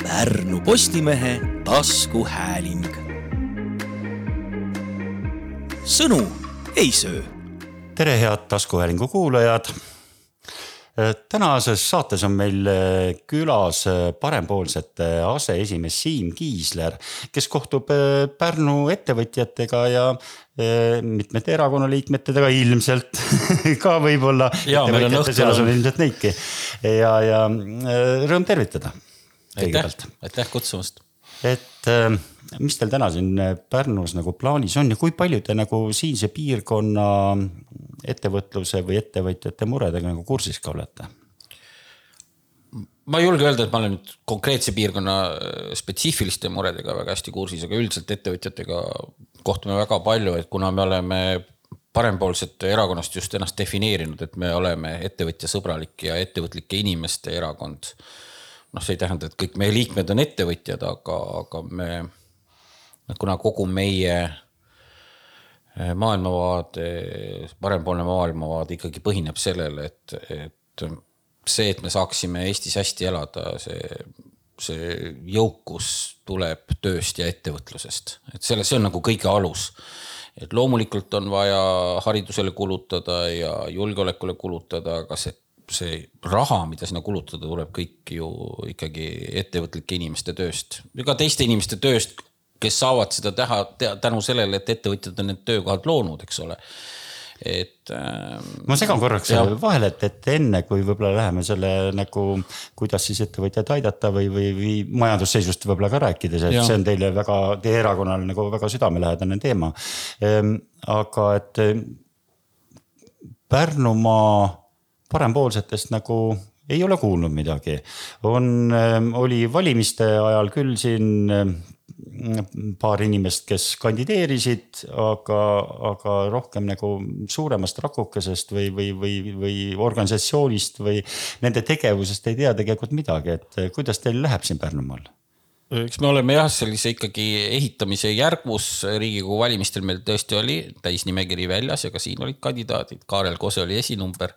Pärnu Postimehe taskuhääling. sõnu ei söö. tere, head taskuhäälingu kuulajad. tänases saates on meil külas parempoolsete aseesimees Siim Kiisler, kes kohtub Pärnu ettevõtjatega ja mitmete erakonnaliikmetega ilmselt ka võib-olla. ja meil on õhtul. ilmselt neidki ja, ja rõõm tervitada aitäh, aitäh kutsumast. et äh, mis teil täna siin äh, Pärnus nagu plaanis on ja kui palju te nagu siinse piirkonna ettevõtluse või ettevõtjate muredega nagu kursis ka olete? ma ei julge öelda, et ma olen nüüd konkreetse piirkonna äh, spetsiifiliste muredega väga hästi kursis, aga üldiselt ettevõtjatega kohtume väga palju, et kuna me oleme parempoolsete erakonnast just ennast defineerinud, et me oleme ettevõtjasõbralik ja ettevõtlike inimeste erakond noh, see ei tähenda, et kõik meie liikmed on ettevõtjad, aga, aga me, kuna kogu meie eh, maailmavaade, parempoolne maailmavaade ikkagi põhineb sellele, et, et see, et me saaksime Eestis hästi elada, see, see jõukus tuleb tööst ja ettevõtlusest, et selle, see on nagu kõige alus. Et loomulikult on vaja haridusele kulutada ja julgeolekule kulutada, aga see see raha, mida sinna kulutada, tuleb kõik ju ikkagi ettevõtlike inimeste tööst ja ka teiste inimeste tööst, kes saavad seda teha tänu sellele, et ettevõtjad on need töökohad loonud, eks ole et ähm,. ma segan korraks ja. vahele, et, et enne kui võib-olla läheme selle nagu, kuidas siis ettevõtjaid aidata või, või, või majandusseisust võib-olla ka rääkides, et ja. see on teile väga, teie erakonnal nagu väga südamelähedane teema ehm,. aga et Pärnumaa parempoolsetest nagu ei ole kuulnud midagi. on, ähm, oli valimiste ajal küll siin ähm, paar inimest, kes kandideerisid, aga, aga rohkem nagu suuremast rakukesest või, või, või, või organisatsioonist või nende tegevusest ei tea tegelikult midagi, et kuidas teil läheb siin Pärnumaal? Eks me oleme jah, sellise ikkagi ehitamise järgus. Riigikogu valimistel meil tõesti oli täisnimekiri väljas ja ka siin olid kandidaadid, Kaarel Kose oli esinumber.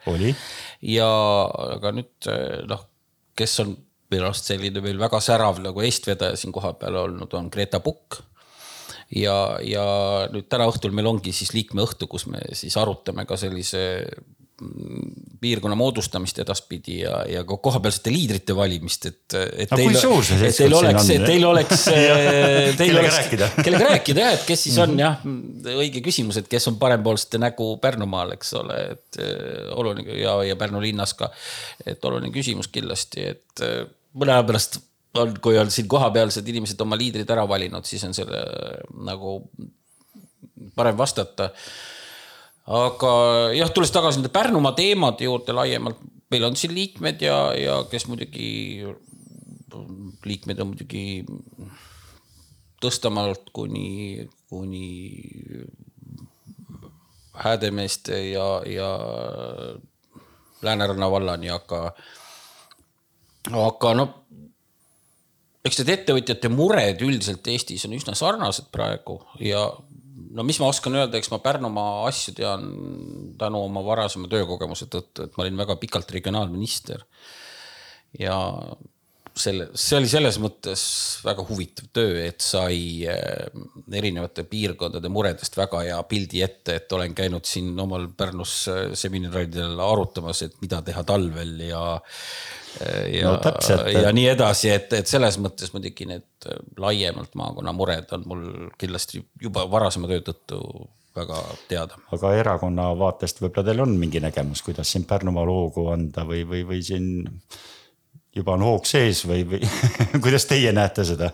ja aga nüüd noh, kes on minu arust selline meil väga särav nagu eestvedaja siin kohapeal olnud, on Greta Pukk. Ja, ja nüüd täna õhtul meil ongi siis liikmeõhtu, kus me siis arutame ka sellise piirkonna moodustamist edaspidi ja, ja ka kohapealsete liidrite valimist, et, et. teil, kui suur see seltskond siin on? et teil oleks kellega rääkida. kellega rääkida jah, et kes siis on mhm. jah, õige küsimus, et kes on parempoolsete nägu Pärnumaal, eks ole, et äh, oluline ja, ja Pärnu linnas ka. et oluline küsimus kindlasti, et äh, mõne aja pärast on, kui on siin kohapealsed inimesed oma liidrid ära valinud, siis on selle nagu parem vastata aga jah, tulles tagasi nende Pärnumaa teemade juurde laiemalt, meil on siin liikmed ja, ja kes muidugi, liikmed on muidugi Tõstamaalt kuni, kuni Häädemeeste ja, ja Lääneranna vallani, aga, aga noh, eks need ettevõtjate mured üldiselt Eestis on üsna sarnased praegu ja no mis ma oskan öelda, eks ma Pärnumaa asju tean tänu oma varasema töökogemuse tõttu, et ma olin väga pikalt regionaalminister. ja selle, see oli selles mõttes väga huvitav töö, et sai eh, erinevate piirkondade muredest väga hea pildi ette, et olen käinud siin omal Pärnus eh, seminaridel arutamas, et mida teha talvel ja ja no,, ja nii edasi, et, et selles mõttes muidugi need laiemalt maakonna mured on mul kindlasti juba varasema töö tõttu väga teada. aga erakonna vaatest võib-olla teil on mingi nägemus, kuidas siin Pärnumaal hoogu anda või, või, või siin juba on hoog sees või, või kuidas teie näete seda?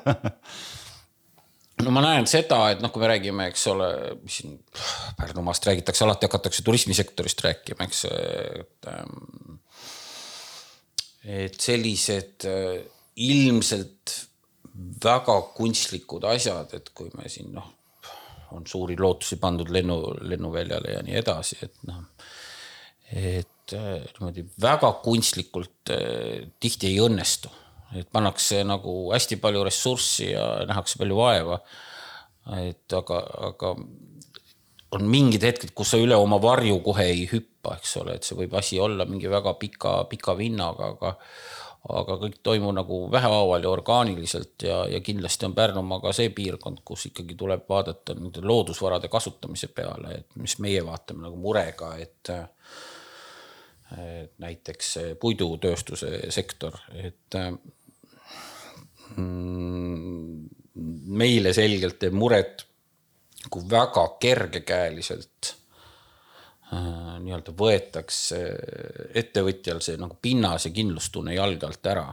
No ma näen seda, et noh, kui me räägime, eks ole, siin Pärnumaast räägitakse, alati hakatakse turismisektorist rääkima, eks, et ähm, sellised äh, ilmselt väga kunstlikud asjad, et kui me siin noh, on suuri lootusi pandud lennu, lennuväljale ja nii edasi, et noh, et niimoodi väga kunstlikult äh, tihti ei õnnestu, et pannakse nagu hästi palju ressurssi ja nähakse palju vaeva. et aga, aga on mingid hetked, kus sa üle oma varju kohe ei hüppa, eks ole, et see võib asi olla mingi väga pika, pika vinnaga, aga aga kõik toimub nagu vähehaaval ja orgaaniliselt ja, ja kindlasti on Pärnumaa ka see piirkond, kus ikkagi tuleb vaadata nende loodusvarade kasutamise peale, et mis meie vaatame nagu murega, et et näiteks puidutööstuse sektor, et mm, meile selgelt teeb muret, kui väga kergekäeliselt äh, nii-öelda võetakse ettevõtjal see nagu pinnas ja kindlustunne jalge alt ära.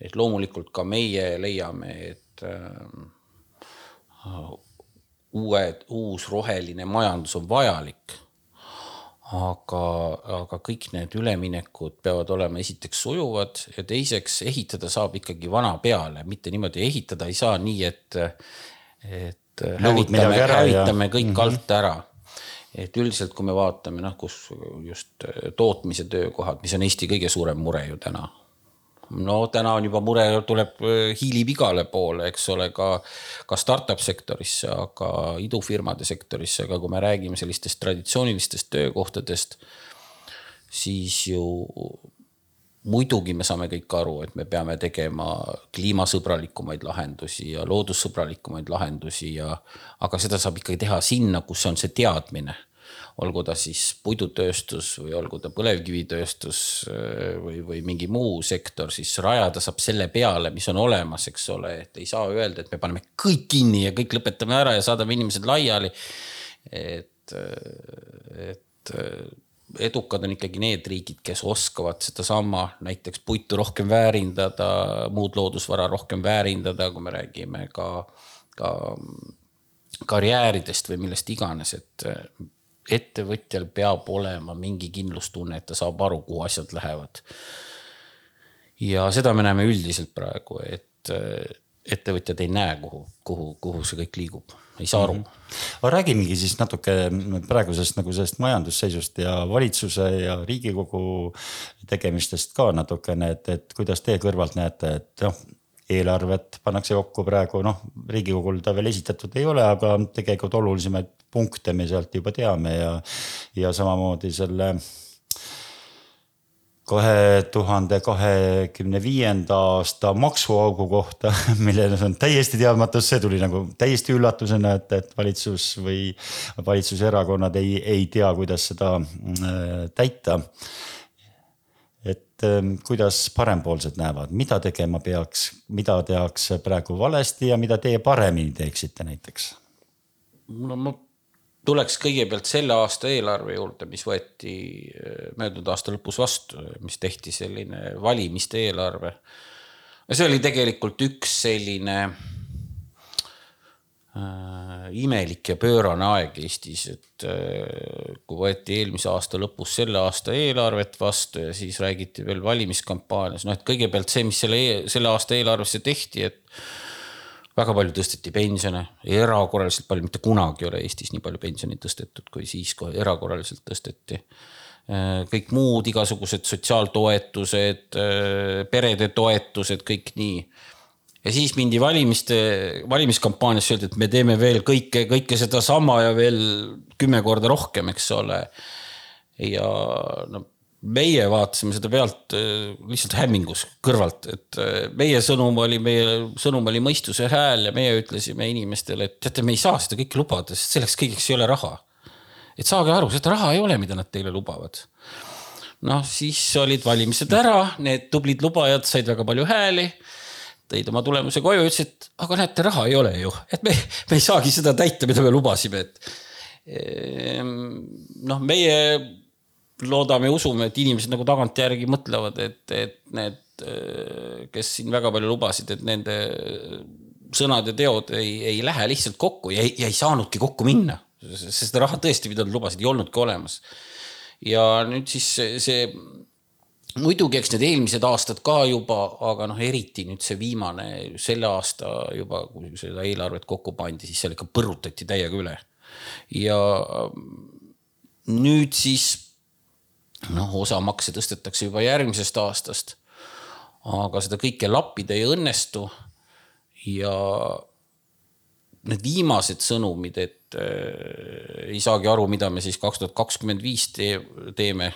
et loomulikult ka meie leiame, et äh, uued, uus roheline majandus on vajalik aga, aga kõik need üleminekud peavad olema esiteks sujuvad ja teiseks ehitada saab ikkagi vana peale, mitte niimoodi ehitada ei saa nii, et, et hävitame, hävitame kõik mm -hmm. alt ära. et üldiselt, kui me vaatame noh, kus just tootmise töökohad, mis on Eesti kõige suurem mure ju täna no täna on juba mure, tuleb, äh, hiilib igale poole, eks ole, ka, ka startup sektorisse, aga idufirmade sektorisse, aga kui me räägime sellistest traditsioonilistest töökohtadest, siis ju muidugi me saame kõik aru, et me peame tegema kliimasõbralikumaid lahendusi ja loodussõbralikumaid lahendusi ja, aga seda saab ikkagi teha sinna, kus on see teadmine olgu ta siis puidutööstus või olgu ta põlevkivitööstus äh, või, või mingi muu sektor, siis rajada saab selle peale, mis on olemas, eks ole, et ei saa öelda, et me paneme kõik kinni ja kõik lõpetame ära ja saadame inimesed laiali. et, äh, et äh, edukad on ikkagi need riigid, kes oskavad sedasama näiteks puitu rohkem väärindada, muud loodusvara rohkem väärindada, kui me räägime ka, ka karjääridest või millest iganes, et ettevõtjal peab olema mingi kindlustunne, et ta saab aru, kuhu asjad lähevad. ja seda me näeme üldiselt praegu, et äh, ettevõtjad ei näe, kuhu, kuhu, kuhu see kõik liigub, ei saa aru mm. -hmm. aga räägimegi siis natuke praegusest nagu sellest majandusseisust ja valitsuse ja riigikogu tegemistest ka natukene, et, et kuidas teie kõrvalt näete, et noh eelarvet pannakse kokku praegu, noh, riigikogul ta veel esitatud ei ole, aga tegelikult olulisemaid punkte me sealt juba teame ja, ja samamoodi selle kahe tuhande kahekümne viienda aasta maksuaugu kohta, milles on täiesti teadmatus, see tuli nagu täiesti üllatusena, et, et valitsus või valitsuserakonnad ei, ei tea, kuidas seda äh, täita. Et äh, kuidas parempoolsed näevad, mida tegema peaks, mida tehakse praegu valesti ja mida teie paremini teeksite näiteks? no ma tuleks kõigepealt selle aasta eelarve juurde, mis võeti äh, möödunud aasta lõpus vastu, mis tehti selline valimiste eelarve. see oli tegelikult üks selline äh, imelik ja pöörane aeg Eestis, et äh, kui võeti eelmise aasta lõpus selle aasta eelarvet vastu ja siis räägiti veel valimiskampaanias, noh et kõigepealt see, mis selle, selle aasta eelarvesse tehti, et väga palju tõsteti pensione, erakorraliselt palju, mitte kunagi ei ole Eestis nii palju pensioni tõstetud, kui siis, kui erakorraliselt tõsteti. kõik muud igasugused sotsiaaltoetused, perede toetused, kõik nii. Ja siis mindi valimiste, valimiskampaaniasse öeldi, et me teeme veel kõike, kõike sedasama ja veel kümme korda rohkem, eks ole. ja no meie vaatasime seda pealt äh, lihtsalt hämmingus kõrvalt, et äh, meie sõnum oli, meie sõnum oli mõistuse hääl ja meie ütlesime inimestele, et teate, me ei saa seda kõike lubada, sest selleks kõigeks ei ole raha. et saage aru, seda raha ei ole, mida nad teile lubavad. noh, siis olid valimised ära, need tublid lubajad said väga palju hääli tõid oma tulemuse koju, ütlesid, aga näete, raha ei ole ju, et me, me ei saagi seda täita, mida me lubasime, et. Ehm, noh, meie loodame ja usume, et inimesed nagu tagantjärgi mõtlevad, et, et need, kes siin väga palju lubasid, et nende sõnad ja teod ei, ei lähe lihtsalt kokku ja ei, ja ei saanudki kokku minna. sest seda raha tõesti, mida nad lubasid, ei olnudki olemas. ja nüüd siis see muidugi, eks need eelmised aastad ka juba, aga noh, eriti nüüd see viimane, selle aasta juba, kui seda eelarvet kokku pandi, siis seal ikka põrutati täiega üle. ja nüüd siis noh, osa makse tõstetakse juba järgmisest aastast. aga seda kõike lappida ei õnnestu. ja need viimased sõnumid, et äh, ei saagi aru, mida me siis kaks tuhat kakskümmend viis teeme.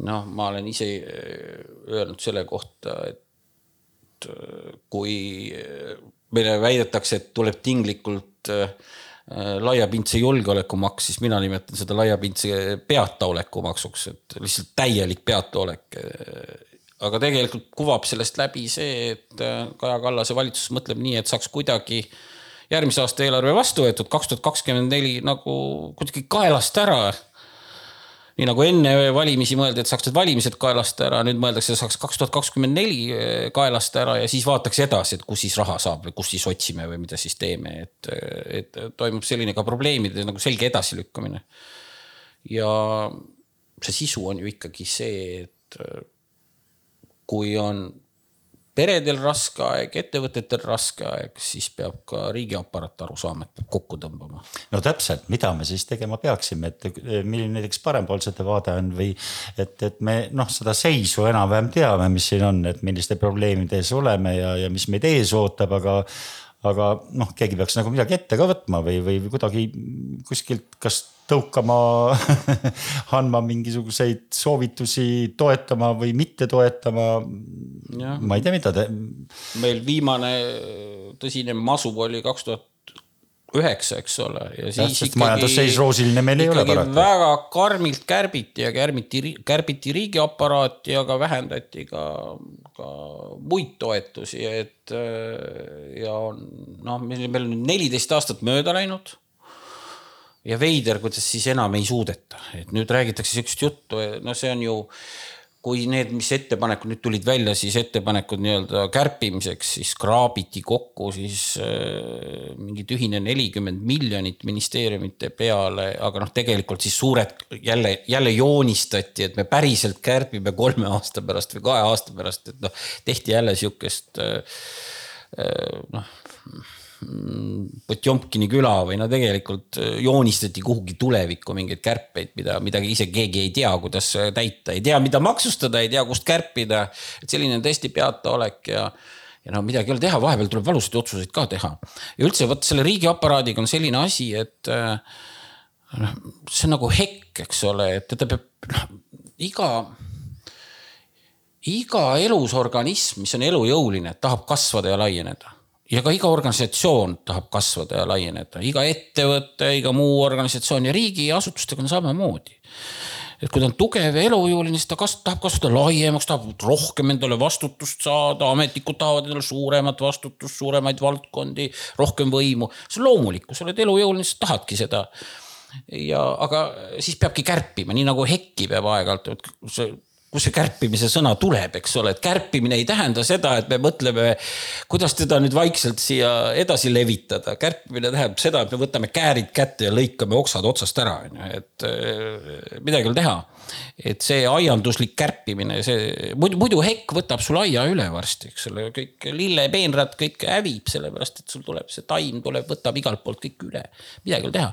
Noh, ma olen ise äh, öelnud selle kohta, et äh, kui meile väidetakse, et tuleb tinglikult laiapindse julgeolekumaks, siis mina nimetan seda laiapindse peataolekumaksuks, et lihtsalt täielik peataolek. aga tegelikult kuvab sellest läbi see, et Kaja Kallase valitsus mõtleb nii, et saaks kuidagi järgmise aasta eelarve vastu võetud, kaks tuhat kakskümmend neli nagu kuidagi kaelast ära nii nagu enne valimisi mõeldi, et saaks need valimised kaelast ära, nüüd mõeldakse, saaks kaks tuhat kakskümmend neli eh, kaelast ära ja siis vaataks edasi, et kus siis raha saab või kus siis otsime või mida siis teeme, et, et toimub selline ka probleemide nagu selge edasilükkamine. ja see sisu on ju ikkagi see, et kui on peredel raske aeg, ettevõtetel raske aeg, siis peab ka riigiaparaat aru saama, et peab kokku tõmbama. no täpselt, mida me siis tegema peaksime, et milline näiteks parempoolsete vaade on või et, et me noh, seda seisu enam-vähem teame, mis siin on, et milliste probleemide ees oleme ja, ja mis meid ees ootab, aga aga noh, keegi peaks nagu midagi ette ka võtma või, või kuidagi kuskilt, kas tõukama andma mingisuguseid soovitusi, toetama või mitte toetama. ma ei tea, mida te. meil viimane tõsine masu oli kaks tuhat üheksa, eks ole. ja siis ikkagi. ei ole paraku. väga karmilt kärbiti ja kärbiti, kärbiti riigiaparaati, aga vähendati ka, ka muid toetusi, et ja noh, meil on nüüd neliteist aastat mööda läinud ja veider, kuidas siis enam ei suudeta, et nüüd räägitakse sihukest juttu, no see on ju kui need, mis ettepanekud nüüd tulid välja, siis ettepanekud nii-öelda kärpimiseks, siis kraabiti kokku siis äh, mingi tühine nelikümmend miljonit ministeeriumite peale, aga noh, tegelikult siis suured jälle, jälle joonistati, et me päriselt kärbime kolme aasta pärast või kahe aasta pärast, et noh, tehti jälle sihukest äh, äh, noh Potjomkini küla või no tegelikult äh, joonistati kuhugi tulevikku mingeid kärpeid, mida, mida ise keegi ei tea, kuidas täita, ei tea, mida maksustada, ei tea, kust kärpida. et selline on tõesti peataolek ja, ja no midagi ei ole teha, vahepeal tuleb valusaid otsuseid ka teha. ja üldse vot selle riigiaparaadiga on selline asi, et äh, noh, see on nagu hekk, eks ole, et ta peab noh, iga iga elus organism, mis on elujõuline, tahab kasvada ja laieneda ja ka iga organisatsioon tahab kasvada ja laieneda, iga ettevõte, iga muu organisatsioon ja riigiasutustega on samamoodi. et kui ta on tugev ja elujõuline, siis ta kasv, tahab kasvada laiemaks, tahab rohkem endale vastutust saada, ametnikud tahavad endale suuremat vastutust, suuremaid valdkondi, rohkem võimu. see on loomulik, kui sa oled elujõuline, siis tahadki seda ja, aga siis peabki kärpima, nii nagu hekki peab aeg-ajalt, see kust see kärpimise sõna tuleb, eks ole, et kärpimine ei tähenda seda, et me mõtleme, kuidas teda nüüd vaikselt siia edasi levitada. kärpimine tähendab seda, et me võtame käärid kätte ja lõikame oksad otsast ära, on ju, et äh, midagi ei ole teha. et see aianduslik kärpimine, see muidu, muidu hekk võtab sul aia üle varsti, eks ole, kõik lillepeenrad, kõik hävib, sellepärast et sul tuleb see taim tuleb, võtab igalt poolt kõik üle, midagi ei ole teha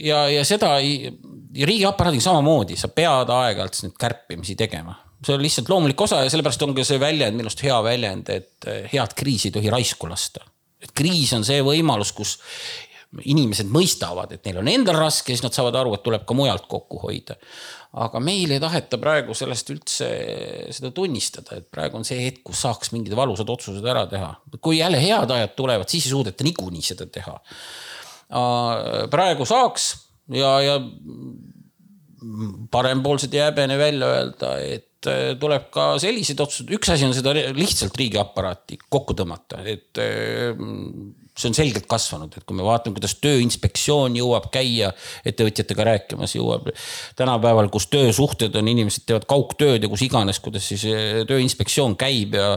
ja, ja seda ja riigiaparaadiga samamoodi, sa pead aeg-ajalt neid kärpimisi tegema. see on lihtsalt loomulik osa ja sellepärast on ka see väljend, minu arust hea väljend, et eh, head kriisi ei tohi raisku lasta. et kriis on see võimalus, kus inimesed mõistavad, et neil on endal raske, siis nad saavad aru, et tuleb ka mujalt kokku hoida. aga meil ei taheta praegu sellest üldse seda tunnistada, et praegu on see hetk, kus saaks mingid valusad otsused ära teha. kui jälle head ajad tulevad, siis ei suudeta niikuinii seda teha praegu saaks ja, ja parempoolsed ei häbene välja öelda, et äh, tuleb ka selliseid otsuseid, üks asi on seda lihtsalt riigiaparaati kokku tõmmata, et äh, see on selgelt kasvanud, et kui me vaatame, kuidas Tööinspektsioon jõuab käia ettevõtjatega rääkimas, jõuab tänapäeval, kus töösuhted on, inimesed teevad kaugtööd ja kus iganes, kuidas siis eh, Tööinspektsioon käib ja,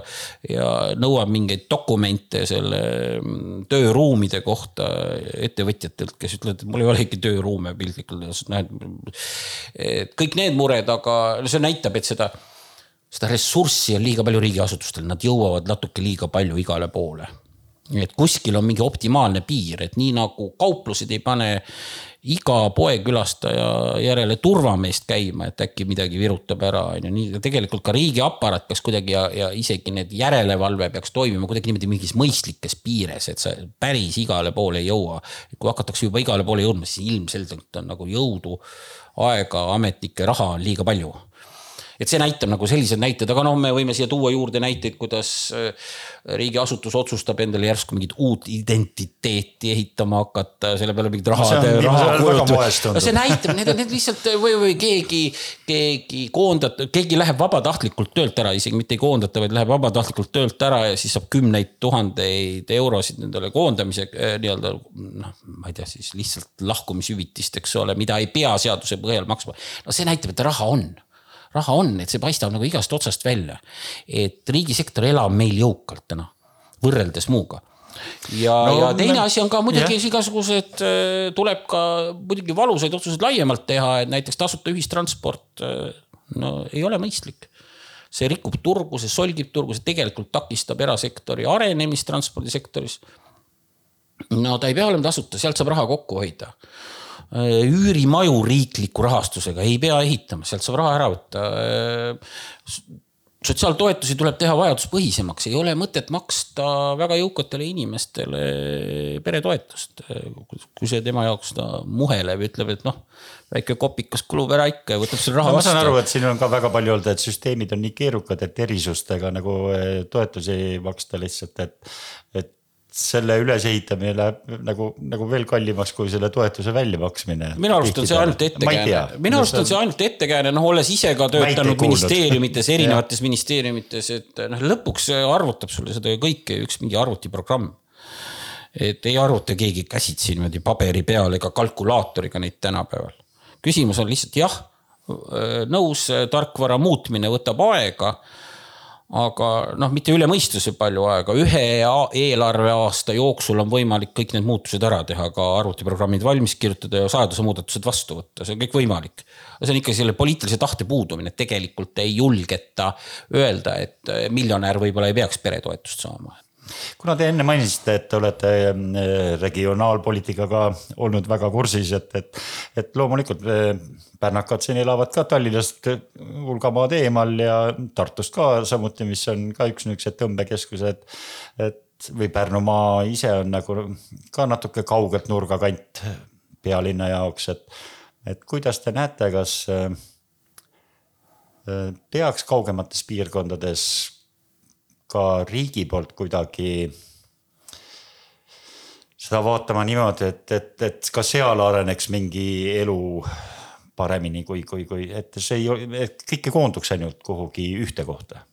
ja nõuab mingeid dokumente selle mm, tööruumide kohta ettevõtjatelt, kes ütlevad, et mul ei olegi tööruume piltlikult öeldes, näed. et kõik need mured, aga see näitab, et seda seda ressurssi on liiga palju riigiasutustel, nad jõuavad natuke liiga palju igale poole et kuskil on mingi optimaalne piir, et nii nagu kauplused ei pane iga poekülastaja järele turvameest käima, et äkki midagi virutab ära, on ju, nii tegelikult ka riigiaparaat peaks kuidagi ja, ja isegi need järelevalve peaks toimima kuidagi niimoodi mingis mõistlikes piires, et sa päris igale poole ei jõua. kui hakatakse juba igale poole jõudma, siis ilmselgelt on nagu jõudu, aega, ametnikke, raha on liiga palju et see näitab nagu sellised näited, aga noh, me võime siia tuua juurde näiteid, kuidas äh, riigiasutus otsustab endale järsku mingit uut identiteeti ehitama hakata, selle peale mingit raha No see on raha viimasel ajal väga kulutada. moes tundub. no see näitab, need on need lihtsalt või, või keegi, keegi koondab, keegi läheb vabatahtlikult töölt ära, isegi mitte ei koondata, vaid läheb vabatahtlikult töölt ära ja siis saab kümneid tuhandeid eurosid nendele koondamise eh, nii-öelda noh, ma ei tea, siis lihtsalt lahkumishüvitist, eks ole, mida ei pea seaduse põhjal maksma. no see näitab, et raha on raha on, et see paistab nagu igast otsast välja. et riigisektor elab meil jõukalt täna, võrreldes muuga ja no,, ja teine asi on ka muidugi jah. igasugused, tuleb ka muidugi valusaid otsuseid laiemalt teha, et näiteks tasuta ühistransport, no ei ole mõistlik. see rikub turgu, see solgib turgu, see tegelikult takistab erasektori arenemist transpordisektoris. no ta ei pea olema tasuta, sealt saab raha kokku hoida üürimaju riikliku rahastusega ei pea ehitama, sealt saab raha ära võtta. sotsiaaltoetusi tuleb teha vajaduspõhisemaks, ei ole mõtet maksta väga jõukatele inimestele peretoetust. kui see tema jaoks ta muheleb, ütleb, et noh, väike kopikas kulub ära ikka ja võtab selle raha ma saan aru, vastu. et siin on ka väga palju olnud, et süsteemid on nii keerukad, et erisustega nagu toetusi maksta lihtsalt, et, et selle ülesehitamine läheb nagu, nagu veel kallimaks kui selle toetuse väljamaksmine. minu arust on see ainult ettekääne, minu arust on see ainult ettekääne, noh, olles ise ka töötanud ministeeriumites, erinevates ministeeriumites, et noh, lõpuks arvutab sulle seda kõike üks mingi arvutiprogramm. et ei arvuta keegi käsitsi niimoodi paberi peal ega kalkulaatoriga neid tänapäeval. küsimus on lihtsalt jah, nõus, tarkvara muutmine võtab aega aga noh, mitte üle mõistuse palju aega, ühe eelarveaasta jooksul on võimalik kõik need muutused ära teha, ka arvutiprogrammid valmis kirjutada ja seadusemuudatused vastu võtta, see on kõik võimalik. see on ikka selle poliitilise tahte puudumine, tegelikult ei julgeta öelda, et miljonär võib-olla ei peaks peretoetust saama kuna te enne mainisite, et te olete eh, regionaalpoliitikaga olnud väga kursis, et, et, et loomulikult eh, pärnakad siin elavad ka Tallinnast hulga maad eemal ja Tartust ka samuti, mis on ka üks niisugused tõmbekeskused. et või Pärnumaa ise on nagu ka natuke kaugelt nurgakant pealinna jaoks, et, et kuidas te näete, kas eh, eh, peaks kaugemates piirkondades ka riigi poolt kuidagi seda vaatama niimoodi, et, et, et ka seal areneks mingi elu paremini, kui, kui, kui, et see ei, et kõik ei koonduks ainult kuhugi ühte kohta.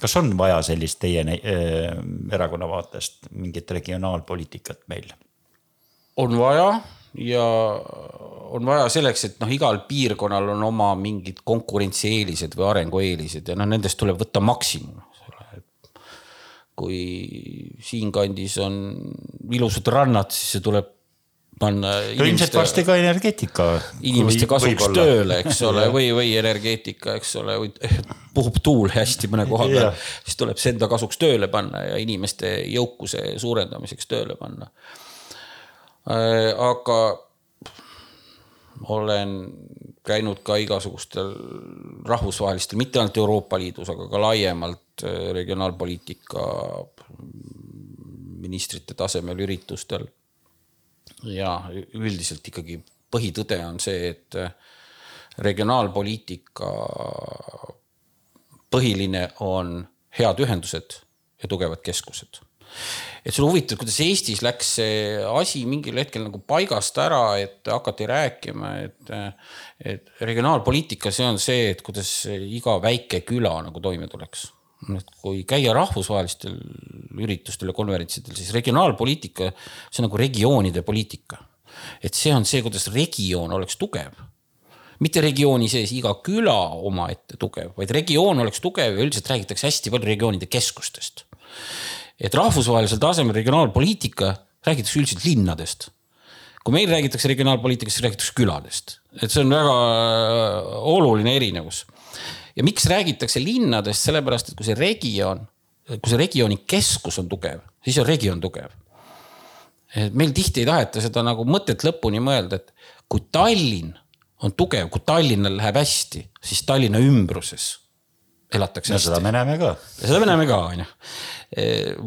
kas on vaja sellist teie äh, erakonna vaatest mingit regionaalpoliitikat meil? on vaja ja on vaja selleks, et noh, igal piirkonnal on oma mingid konkurentsieelised või arengueelised ja noh, nendest tuleb võtta maksimum. Kui siinkandis on ilusad rannad, siis see tuleb panna. ilmselt varsti ka energeetika. inimeste kasuks tööle, eks ole, või, või energeetika, eks ole, või puhub tuul hästi mõne koha peal, siis tuleb see enda kasuks tööle panna ja inimeste jõukuse suurendamiseks tööle panna. aga olen käinud ka igasugustel rahvusvahelistel, mitte ainult Euroopa Liidus, aga ka laiemalt regionaalpoliitika ministrite tasemel üritustel. ja üldiselt ikkagi põhitõde on see, et regionaalpoliitika põhiline on head ühendused ja tugevad keskused et see on huvitav, kuidas Eestis läks see asi mingil hetkel nagu paigast ära, et hakati rääkima, et, et regionaalpoliitika, see on see, et kuidas iga väike küla nagu toime tuleks. et kui käia rahvusvahelistel üritustel ja konverentsidel, siis regionaalpoliitika, see on nagu regioonide poliitika. et see on see, kuidas regioon oleks tugev mitte regiooni sees iga küla omaette tugev, vaid regioon oleks tugev ja üldiselt räägitakse hästi palju regioonide keskustest et rahvusvahelisel tasemel regionaalpoliitika räägitakse üldiselt linnadest. kui meil räägitakse regionaalpoliitikast, siis räägitakse küladest, et see on väga oluline erinevus. ja miks räägitakse linnadest, sellepärast et kui see regioon kui see regiooni keskus on tugev, siis on regioon tugev. et meil tihti ei taheta seda nagu mõtet lõpuni mõelda, et kui Tallinn on tugev, kui Tallinnal läheb hästi, siis Tallinna ümbruses elatakse hästi seda me näeme ka. seda me näeme ka, on ju.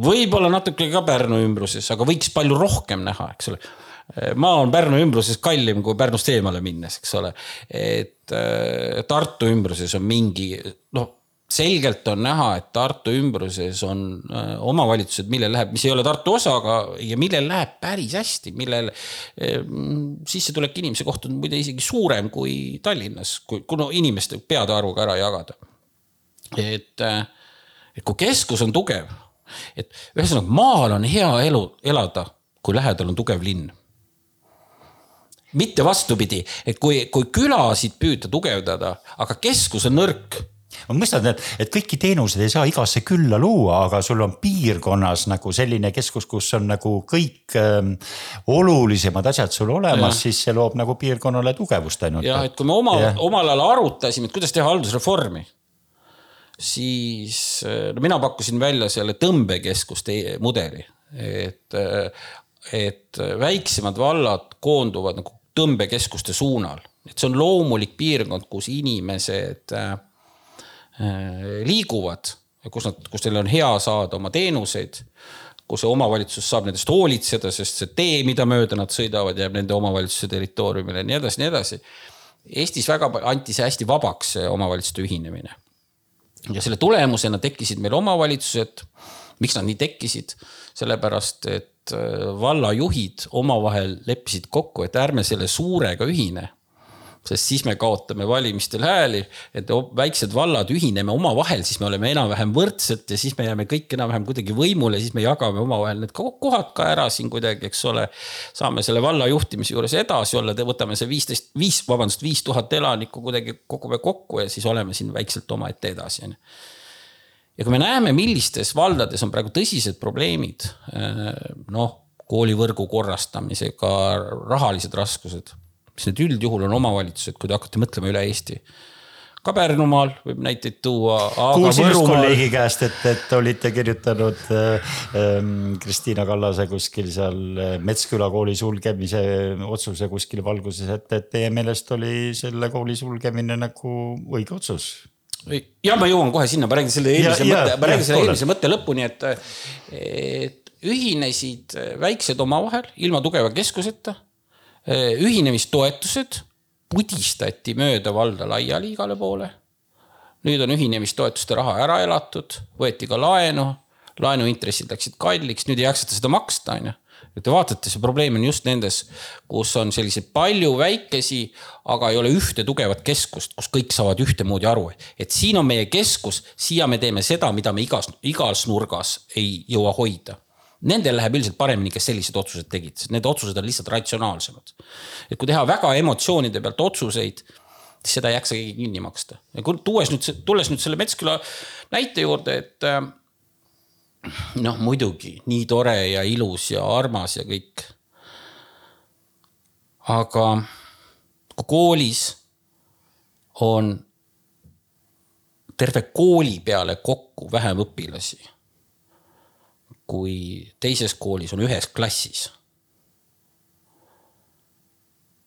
võib-olla natuke ka Pärnu ümbruses, aga võiks palju rohkem näha, eks ole. maa on Pärnu ümbruses kallim kui Pärnust eemale minnes, eks ole. et äh, Tartu ümbruses on mingi, noh selgelt on näha, et Tartu ümbruses on äh, omavalitsused, millel läheb, mis ei ole Tartu osa, aga ja millel läheb päris hästi, millel äh, sissetulek inimese kohta on muide isegi suurem kui Tallinnas, kui, no inimeste peade arvuga ära jagada. Et, äh, et kui keskus on tugev, et ühesõnaga maal on hea elu, elada, kui lähedal on tugev linn. mitte vastupidi, et kui, kui külasid püüda tugevdada, aga keskus on nõrk. ma mõistan, et, et kõiki teenuseid ei saa igasse külla luua, aga sul on piirkonnas nagu selline keskus, kus on nagu kõik ähm, olulisemad asjad sul olemas, siis see loob nagu piirkonnale tugevust ainult. jah, et kui me oma, omal ajal arutasime, et kuidas teha haldusreformi, siis no mina pakkusin välja selle tõmbekeskuste mudeli, et, et väiksemad vallad koonduvad nagu tõmbekeskuste suunal, et see on loomulik piirkond, kus inimesed Äh, liiguvad, kus nad, kus neil on hea saada oma teenuseid, kus omavalitsus saab nendest hoolitseda, sest see tee, mida mööda nad sõidavad, jääb nende omavalitsuse territooriumile ja nii edasi, nii edasi. Eestis väga anti see hästi vabaks, see omavalitsuste ühinemine. Ja selle tulemusena tekkisid meil omavalitsused. miks nad nii tekkisid? sellepärast, et äh, vallajuhid omavahel leppisid kokku, et ärme selle suurega ühine sest siis me kaotame valimistel hääli, et väiksed vallad ühineme omavahel, siis me oleme enam-vähem võrdsed ja siis me jääme kõik enam-vähem kuidagi võimule, siis me jagame omavahel need kohad ka ära siin kuidagi, eks ole. saame selle valla juhtimise juures edasi olla, võtame see viisteist, viis, vabandust, viis tuhat elanikku kuidagi kogume kokku ja siis oleme siin väikselt omaette edasi, on ju ja kui me näeme, millistes valdades on praegu tõsised probleemid, noh, koolivõrgu korrastamisega, rahalised raskused mis need üldjuhul on omavalitsused, kui te hakkate mõtlema üle Eesti ka Pärnumaal võib näiteid tuua. kuulsin just kolleegi käest, et, et olite kirjutanud äh, Kristiina Kallase kuskil seal äh, Metsküla kooli sulgemise otsuse kuskil valguses, et, et teie meelest oli selle kooli sulgemine nagu õige otsus? ja ma jõuan kohe sinna, ma räägin selle eelmise ja, mõtte, ma räägin selle eelmise mõtte lõpuni, et, et ühinesid väiksed omavahel ilma tugeva keskuseta ühinemistoetused pudistati mööda valda laiali igale poole. nüüd on ühinemistoetuste raha ära elatud, võeti ka laenu, laenuintressid läksid kalliks, nüüd ei jaksata seda maksta, on ju. Et te vaatate, see probleem on just nendes, kus on selliseid palju väikesi, aga ei ole ühte tugevat keskust, kus kõik saavad ühtemoodi aru, et siin on meie keskus, siia me teeme seda, mida me igas, igas nurgas ei jõua hoida Nendel läheb üldiselt paremini, kes sellised otsused tegid, sest need otsused on lihtsalt ratsionaalsemad. et kui teha väga emotsioonide pealt otsuseid, siis seda ei jaksa keegi kinni maksta. ja kui tuues nüüd, tulles nüüd selle Metsküla näite juurde, et äh, noh, muidugi nii tore ja ilus ja armas ja kõik. aga kui koolis on terve kooli peale kokku vähem õpilasi kui teises koolis on ühes klassis,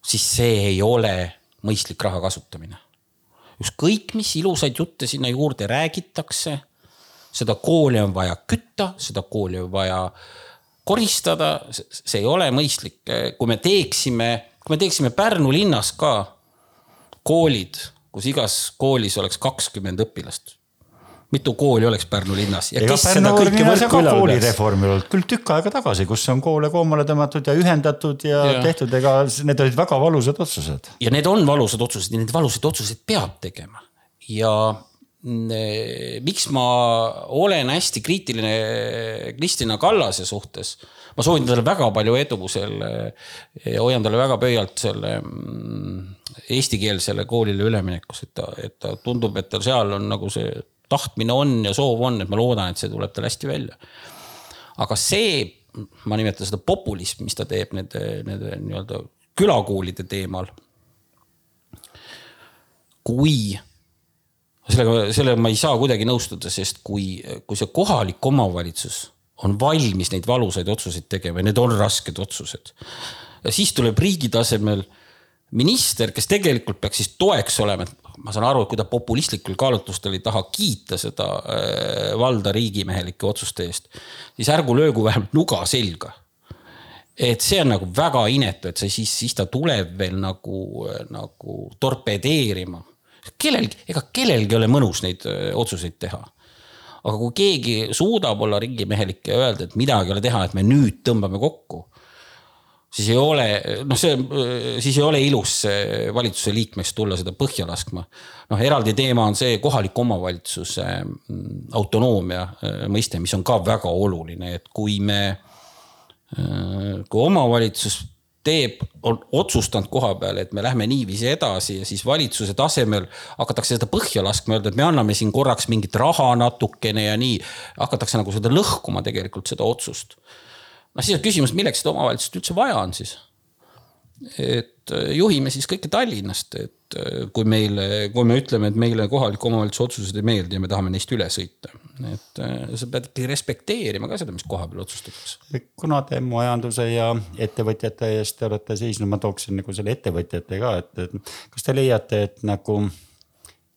siis see ei ole mõistlik raha kasutamine. ükskõik, mis ilusaid jutte sinna juurde räägitakse, seda kooli on vaja kütta, seda kooli on vaja koristada, see ei ole mõistlik, kui me teeksime, kui me teeksime Pärnu linnas ka koolid, kus igas koolis oleks kakskümmend õpilast mitu kooli oleks Pärnu linnas ja Ega kes Pärnu seda kõike võrku ülal olnud küll tükk aega tagasi, kus on koole koomale tõmmatud ja ühendatud ja, ja tehtud, ega need olid väga valusad otsused. ja need on valusad otsused ja neid valusaid otsuseid peab tegema ja mm, miks ma olen hästi kriitiline Kristina Kallase suhtes. ma soovin talle väga palju edu selle, hoian talle väga pöialt selle mm, eestikeelsele koolile üleminekus, et ta, et ta tundub, et tal seal on nagu see tahtmine on ja soov on, et ma loodan, et see tuleb tal hästi välja. aga see, ma nimetan seda populism, mis ta teeb nende, nende nii-öelda külakoolide teemal. kui sellega, sellega ma ei saa kuidagi nõustuda, sest kui, kui see kohalik omavalitsus on valmis neid valusaid otsuseid tegema ja need on rasked otsused. ja siis tuleb riigi tasemel minister, kes tegelikult peaks siis toeks olema, et ma saan aru, et kui ta populistlikul kaalutlustel ei taha kiita seda äh, valda riigimehelike otsuste eest, siis ärgu löögu vähemalt nuga selga et see on nagu väga inetu, et see siis, siis ta tuleb veel nagu, nagu torpedeerima. kellelgi, ega kellelgi ei ole mõnus neid otsuseid teha. aga kui keegi suudab olla riigimehelik ja öelda, et midagi ei ole teha, et me nüüd tõmbame kokku. Siis ei ole, noh, see, siis ei ole ilus valitsuse liikmeks tulla seda põhja laskma. noh, eraldi teema on see kohaliku omavalitsuse mm, autonoomia mõiste, mis on ka väga oluline, et kui me Äh, kui omavalitsus teeb, on otsustanud koha peal, et me lähme niiviisi edasi ja siis valitsuse tasemel hakatakse seda põhja laskma, öelda, et me anname siin korraks mingit raha natukene ja nii. hakatakse nagu seda lõhkuma tegelikult seda otsust. Noh, siis on küsimus, milleks seda omavalitsust üldse vaja on siis. et äh, juhime siis kõike Tallinnast, et äh, kui meile, kui me ütleme, et meile kohaliku omavalitsuse otsused ei meeldi ja me tahame neist üle sõita, et äh, sa pead ikkagi respekteerima ka seda, mis koha peal otsustatakse. kuna te majanduse ja ettevõtjate eest te olete seisnud, ma tooksin nagu selle ettevõtjate ka, et, et kas te leiate, et nagu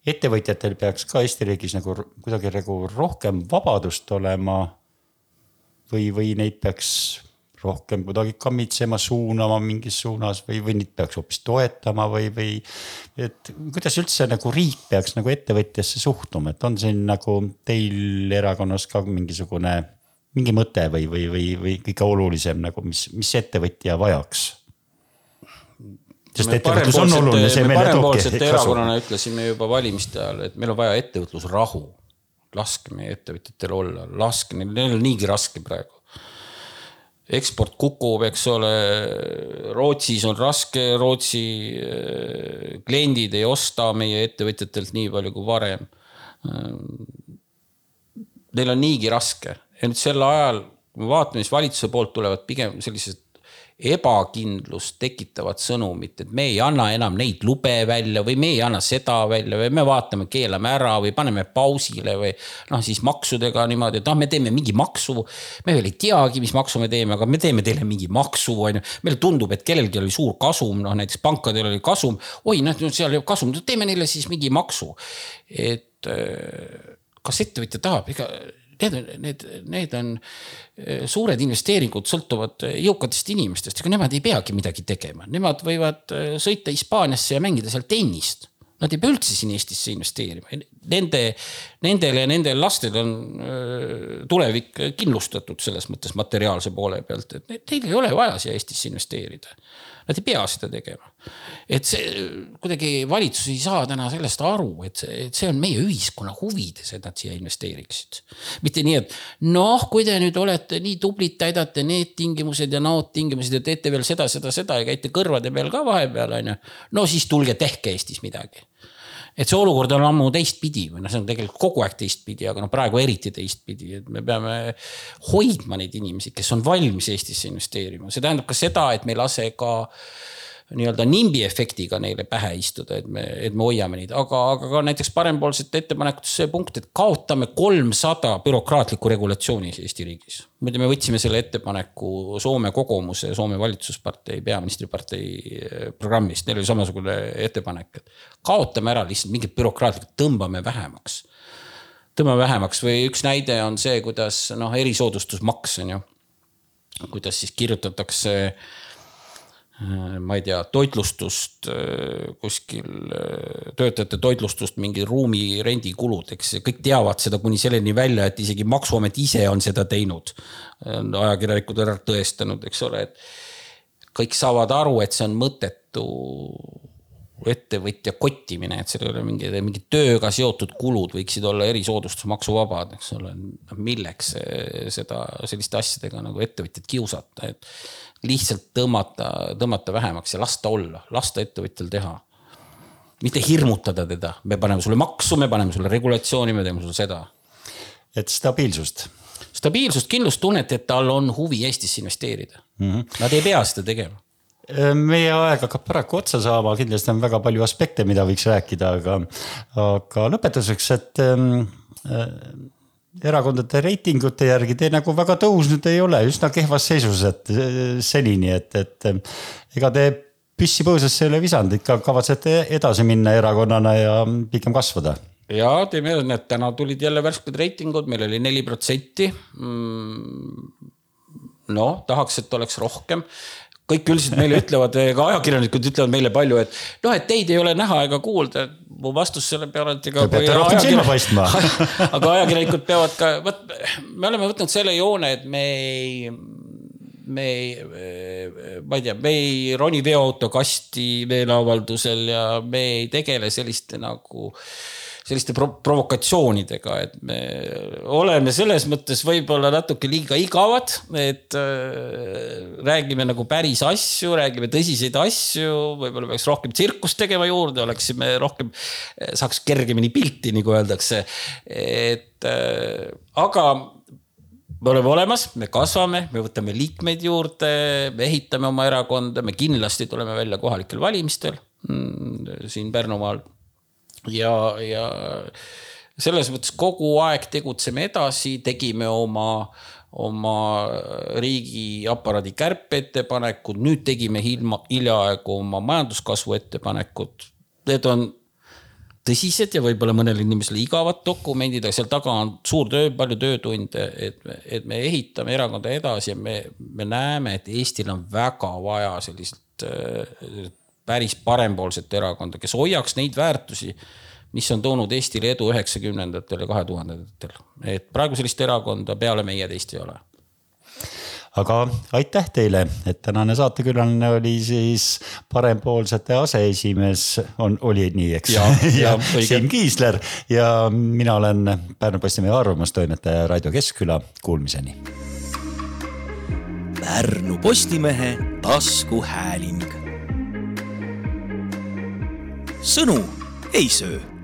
ettevõtjatel peaks ka Eesti riigis nagu kuidagi nagu rohkem vabadust olema või, või neid peaks rohkem kuidagi kammitsema, suunama mingis suunas või, või neid peaks hoopis toetama või, või. et kuidas üldse nagu riik peaks nagu ettevõtjasse suhtuma, et on siin nagu teil erakonnas ka mingisugune, mingi mõte või, või, või, või kõige olulisem nagu, mis, mis ettevõtja vajaks? sest ettevõtlus on oluline, see meile toobki erakonnana ütlesime juba valimiste ajal, et meil on vaja ettevõtlusrahu. Laske meie ettevõtjatel olla, laske neil, neil on niigi raske praegu eksport kukub, eks ole. Rootsis on raske, Rootsi äh, kliendid ei osta meie ettevõtjatelt nii palju kui varem. Neil on niigi raske ja nüüd sel ajal, kui me vaatame, siis valitsuse poolt tulevad pigem sellised ebakindlust tekitavat sõnumit, et me ei anna enam neid lube välja või me ei anna seda välja või me vaatame, keelame ära või paneme pausile või noh, siis maksudega niimoodi, et noh, me teeme mingi maksu. me veel ei teagi, mis maksu me teeme, aga me teeme teile mingi maksu, on ju. meile tundub, et kellelgi oli suur kasum, noh näiteks pankadel oli kasum. oi, noh seal ei ole kasum, teeme neile siis mingi maksu. et kas ettevõtja tahab, ega need, need, need on eh, suured investeeringud sõltuvad jõukatest inimestest, ega nemad ei peagi midagi tegema, nemad võivad eh, sõita Hispaaniasse ja mängida seal tennist. Nad ei pea üldse siin Eestisse investeerima, nende, nendel ja nendel lastel on eh, tulevik kindlustatud selles mõttes materiaalse poole pealt, et neil ei ole vaja siia Eestisse investeerida Nad ei pea seda tegema. et see kuidagi valitsus ei saa täna sellest aru, et see, on meie ühiskonna huvides, et nad siia investeeriksid. mitte nii, et noh, kui te nüüd olete nii tublid, täidate need tingimused ja naod tingimused ja teete veel seda, seda, seda ja käite kõrvade peal ka vahepeal on ju. no siis tulge tehke Eestis midagi et see olukord on ammu teistpidi või noh, see on tegelikult kogu aeg teistpidi, aga noh, praegu eriti teistpidi, et me peame hoidma neid inimesi, kes on valmis Eestisse investeerima, see tähendab ka seda, et me ei lase ka nii-öelda nimbi efektiga neile pähe istuda, et me, et me hoiame neid, aga, aga ka näiteks parempoolsete ettepanekutes see punkt, et kaotame kolmsada bürokraatlikku regulatsiooni Eesti riigis. muide, me võtsime selle ettepaneku Soome kogumuse, Soome valitsuspartei, peaministripartei eh, programmist, neil oli samasugune ettepanek, et kaotame ära lihtsalt mingid bürokraatlikud, tõmbame vähemaks. tõmbame vähemaks või üks näide on see, kuidas noh, erisoodustusmaks on ju, kuidas siis kirjutatakse Äh, ma ei tea, toitlustust äh, kuskil, äh, töötajate toitlustust, mingi ruumi rendikulud, eks kõik teavad seda kuni selleni välja, et isegi maksuamet ise on seda teinud. ajakirjanikud on ära tõestanud, eks ole, et kõik saavad aru, et see on mõttetu ettevõtja kottimine, et seal ei ole mingi, mingi tööga seotud kulud võiksid olla erisoodustusmaksuvabad, eks ole. milleks seda selliste asjadega nagu ettevõtjat kiusata, et lihtsalt tõmmata, tõmmata vähemaks ja lasta olla, lasta ettevõtjal teha. mitte hirmutada teda, me paneme sulle maksu, me paneme sulle regulatsiooni, me teeme sulle seda. et stabiilsust. stabiilsust, kindlustunnet, et tal on huvi Eestisse investeerida mm. -hmm. Nad ei pea seda tegema meie aeg hakkab paraku otsa saama, kindlasti on väga palju aspekte, mida võiks rääkida, aga, aga lõpetuseks, et ähm, äh, erakondade reitingute järgi te nagu väga tõusnud ei ole, üsna kehvas seisus, et äh, senini, et, et äh, ega te püssi põõsasse ei ole visanud, ikka kavatsete edasi minna erakonnana ja pigem kasvada ja teeme, näed, täna tulid jälle värsked reitingud, meil oli neli protsenti. Mm, noh, tahaks, et oleks rohkem kõik üldiselt meile ütlevad, ka ajakirjanikud ütlevad meile palju, et noh, et teid ei ole näha ega kuulda. mu vastus selle peale, et ega. Te peate rohkem silma paistma aga ajakirjanikud peavad ka, vot me oleme võtnud selle joone, et me ei me ei, ma ei tea, me ei roni veoautokasti meeleavaldusel ja me ei tegele selliste nagu äh, selliste pro provokatsioonidega, et me oleme selles mõttes võib-olla natuke liiga igavad, et äh, räägime nagu päris asju, räägime tõsiseid asju, võib-olla peaks rohkem tsirkust tegema juurde, oleksime rohkem, saaks kergemini pilti, nagu öeldakse. et äh, aga me oleme olemas, me kasvame, me võtame liikmeid juurde, me ehitame oma erakonda, me kindlasti tuleme välja kohalikel valimistel mm, siin Pärnumaal ja, ja selles mõttes kogu aeg tegutseme edasi, tegime oma, oma riigiaparaadi kärpeettepanekud, nüüd tegime hilma, hiljaaegu oma majanduskasvu ettepanekud. Need on tõsised ja võib-olla mõnele inimesele igavad dokumendid, aga seal taga on suur töö, palju töötunde, et, et me ehitame erakonda edasi ja me, me näeme, et Eestil on väga vaja sellist päris parempoolset erakonda, kes hoiaks neid väärtusi, mis on toonud Eestile edu üheksakümnendatel ja kahe tuhandendatel. et praegu sellist erakonda peale meie teist ei ole aga aitäh teile, et tänane saatekülaline oli siis parempoolsete aseesimees, on, oli nii, eks? ja, ja, ja Siim Kiisler ja mina olen Pärnu Postimehe arvamustoimetaja Raido Keskküla, kuulmiseni. Pärnu Postimehe taskuhääling sõnu ei söö